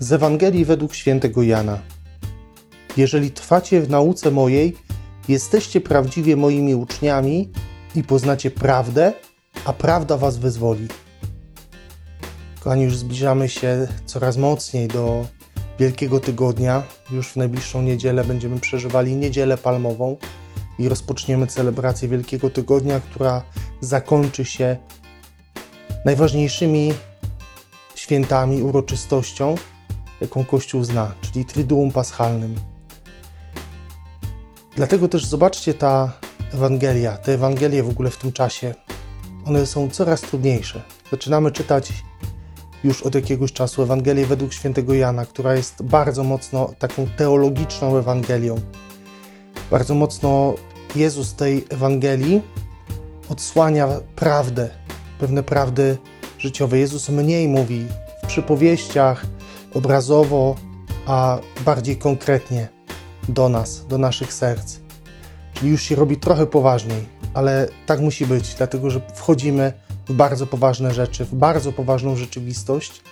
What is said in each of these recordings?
Z Ewangelii według świętego Jana. Jeżeli trwacie w nauce mojej, jesteście prawdziwie moimi uczniami i poznacie prawdę, a prawda was wyzwoli. Kochani, już zbliżamy się coraz mocniej do Wielkiego Tygodnia. Już w najbliższą niedzielę będziemy przeżywali Niedzielę Palmową i rozpoczniemy celebrację Wielkiego Tygodnia, która zakończy się najważniejszymi świętami, uroczystością, jaką Kościół zna, czyli Triduum Paschalnym. Dlatego też zobaczcie ta Ewangelia, te Ewangelie w ogóle w tym czasie, one są coraz trudniejsze. Zaczynamy czytać już od jakiegoś czasu Ewangelię według świętego Jana, która jest bardzo mocno taką teologiczną Ewangelią. Bardzo mocno Jezus tej Ewangelii odsłania prawdę, pewne prawdy życiowe. Jezus mniej mówi w przypowieściach, obrazowo, a bardziej konkretnie do nas, do naszych serc. Czyli już się robi trochę poważniej, ale tak musi być, dlatego że wchodzimy w bardzo poważne rzeczy, w bardzo poważną rzeczywistość,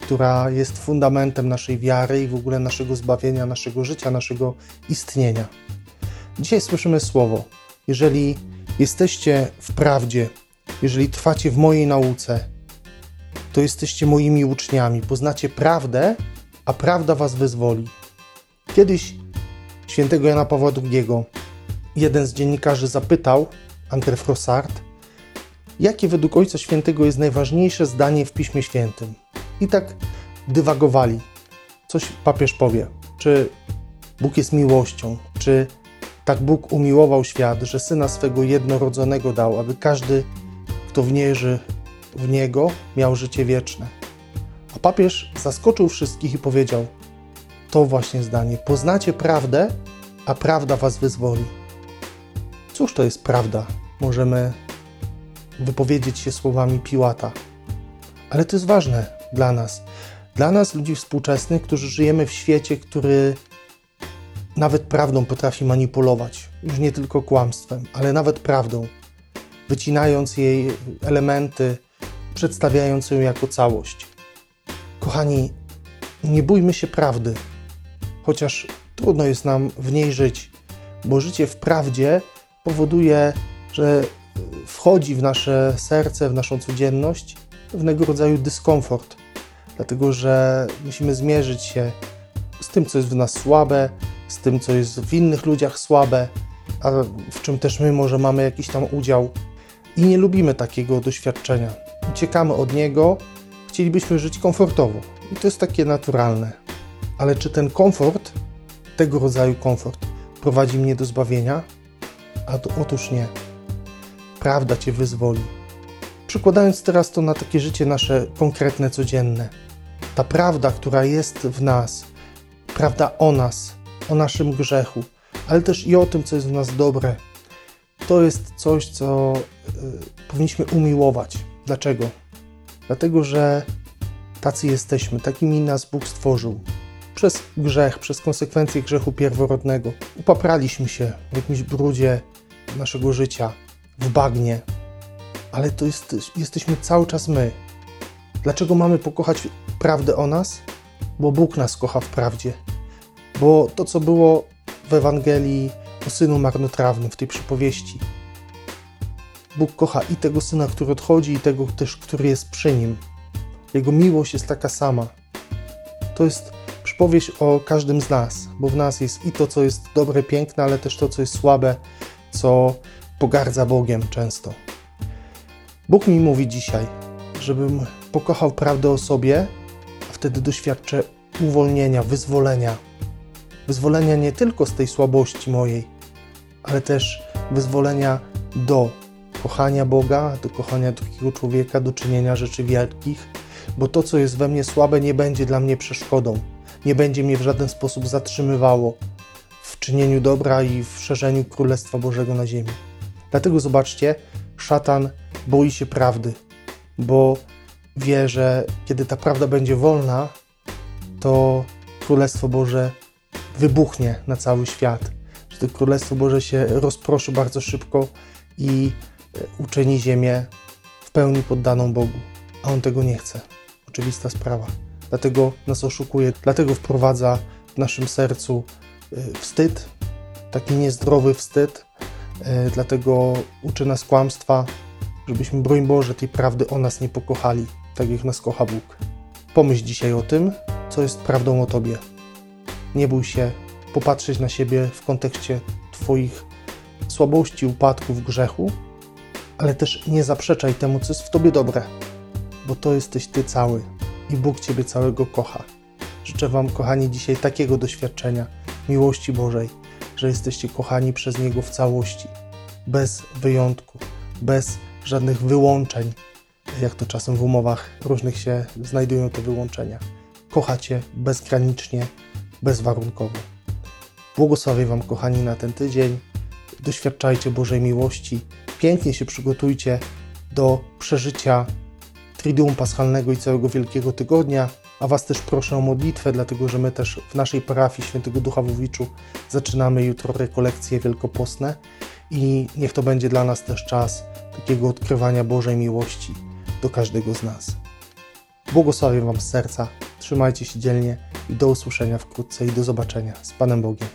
która jest fundamentem naszej wiary i w ogóle naszego zbawienia, naszego życia, naszego istnienia. Dzisiaj słyszymy słowo: Jeżeli jesteście w prawdzie, jeżeli trwacie w mojej nauce, to jesteście moimi uczniami, poznacie prawdę, a prawda was wyzwoli. Kiedyś świętego Jana Pawła II jeden z dziennikarzy zapytał, André Frossard, jakie według Ojca Świętego jest najważniejsze zdanie w Piśmie Świętym. I tak dywagowali. Coś papież powie. Czy Bóg jest miłością? Czy tak Bóg umiłował świat, że Syna swego jednorodzonego dał, aby każdy, kto wierzy w Niego, miał życie wieczne? A papież zaskoczył wszystkich i powiedział to właśnie zdanie. Poznacie prawdę, a prawda was wyzwoli. Cóż to jest prawda? Możemy wypowiedzieć się słowami Piłata. Ale to jest ważne dla nas. Dla nas, ludzi współczesnych, którzy żyjemy w świecie, który nawet prawdą potrafi manipulować. Już nie tylko kłamstwem, ale nawet prawdą. Wycinając jej elementy, przedstawiając ją jako całość. Kochani, nie bójmy się prawdy, chociaż trudno jest nam w niej żyć, bo życie w prawdzie powoduje, że wchodzi w nasze serce, w naszą codzienność pewnego rodzaju dyskomfort, dlatego że musimy zmierzyć się z tym, co jest w nas słabe, z tym, co jest w innych ludziach słabe, a w czym też my może mamy jakiś tam udział. I nie lubimy takiego doświadczenia. Uciekamy od niego, chcielibyśmy żyć komfortowo. I to jest takie naturalne. Ale czy ten komfort, tego rodzaju komfort, prowadzi mnie do zbawienia? A to, otóż nie prawda Cię wyzwoli. Przykładając teraz to na takie życie nasze konkretne, codzienne. Ta prawda, która jest w nas, prawda o nas, o naszym grzechu, ale też i o tym, co jest w nas dobre, to jest coś, co y, powinniśmy umiłować. Dlaczego? Dlatego, że tacy jesteśmy, takimi nas Bóg stworzył. Przez grzech, przez konsekwencje grzechu pierworodnego. Upapraliśmy się w jakimś brudzie naszego życia, w bagnie, ale to jest, jesteśmy cały czas my. Dlaczego mamy pokochać prawdę o nas? Bo Bóg nas kocha w prawdzie. Bo to, co było w Ewangelii o synu marnotrawnym, w tej przypowieści, Bóg kocha i tego syna, który odchodzi, i tego też, który jest przy nim. Jego miłość jest taka sama. To jest przypowieść o każdym z nas, bo w nas jest i to, co jest dobre, piękne, ale też to, co jest słabe, co pogardza Bogiem często. Bóg mi mówi dzisiaj, żebym pokochał prawdę o sobie, a wtedy doświadczę uwolnienia, wyzwolenia. Wyzwolenia nie tylko z tej słabości mojej, ale też wyzwolenia do kochania Boga, do kochania drugiego człowieka, do czynienia rzeczy wielkich, bo to, co jest we mnie słabe, nie będzie dla mnie przeszkodą, nie będzie mnie w żaden sposób zatrzymywało w czynieniu dobra i w szerzeniu Królestwa Bożego na ziemi. Dlatego zobaczcie, szatan boi się prawdy, bo wie, że kiedy ta prawda będzie wolna, to Królestwo Boże wybuchnie na cały świat. Że to Królestwo Boże się rozproszy bardzo szybko i uczyni ziemię w pełni poddaną Bogu. A on tego nie chce. Oczywista sprawa. dlatego nas oszukuje, dlatego wprowadza w naszym sercu y, wstyd, taki niezdrowy wstyd, y, dlatego uczy nas kłamstwa, żebyśmy, broń Boże, tej prawdy o nas nie pokochali, tak jak nas kocha Bóg. Pomyśl dzisiaj o tym, co jest prawdą o Tobie. Nie bój się popatrzeć na siebie w kontekście Twoich słabości, upadków, grzechu, ale też nie zaprzeczaj temu, co jest w Tobie dobre, bo to jesteś Ty cały i Bóg Ciebie całego kocha. Życzę Wam, kochani, dzisiaj takiego doświadczenia miłości Bożej, że jesteście kochani przez Niego w całości, bez wyjątku, bez żadnych wyłączeń, jak to czasem w umowach różnych się znajdują te wyłączenia. Kochacie bezgranicznie, bezwarunkowo. Błogosławię Wam, kochani, na ten tydzień. Doświadczajcie Bożej miłości. Pięknie się przygotujcie do przeżycia Triduum Paschalnego i całego Wielkiego Tygodnia. A Was też proszę o modlitwę, dlatego że my też w naszej parafii Świętego Ducha w zaczynamy jutro rekolekcje wielkopostne i niech to będzie dla nas też czas takiego odkrywania Bożej miłości do każdego z nas. Błogosławię Wam z serca, trzymajcie się dzielnie i do usłyszenia wkrótce i do zobaczenia z Panem Bogiem.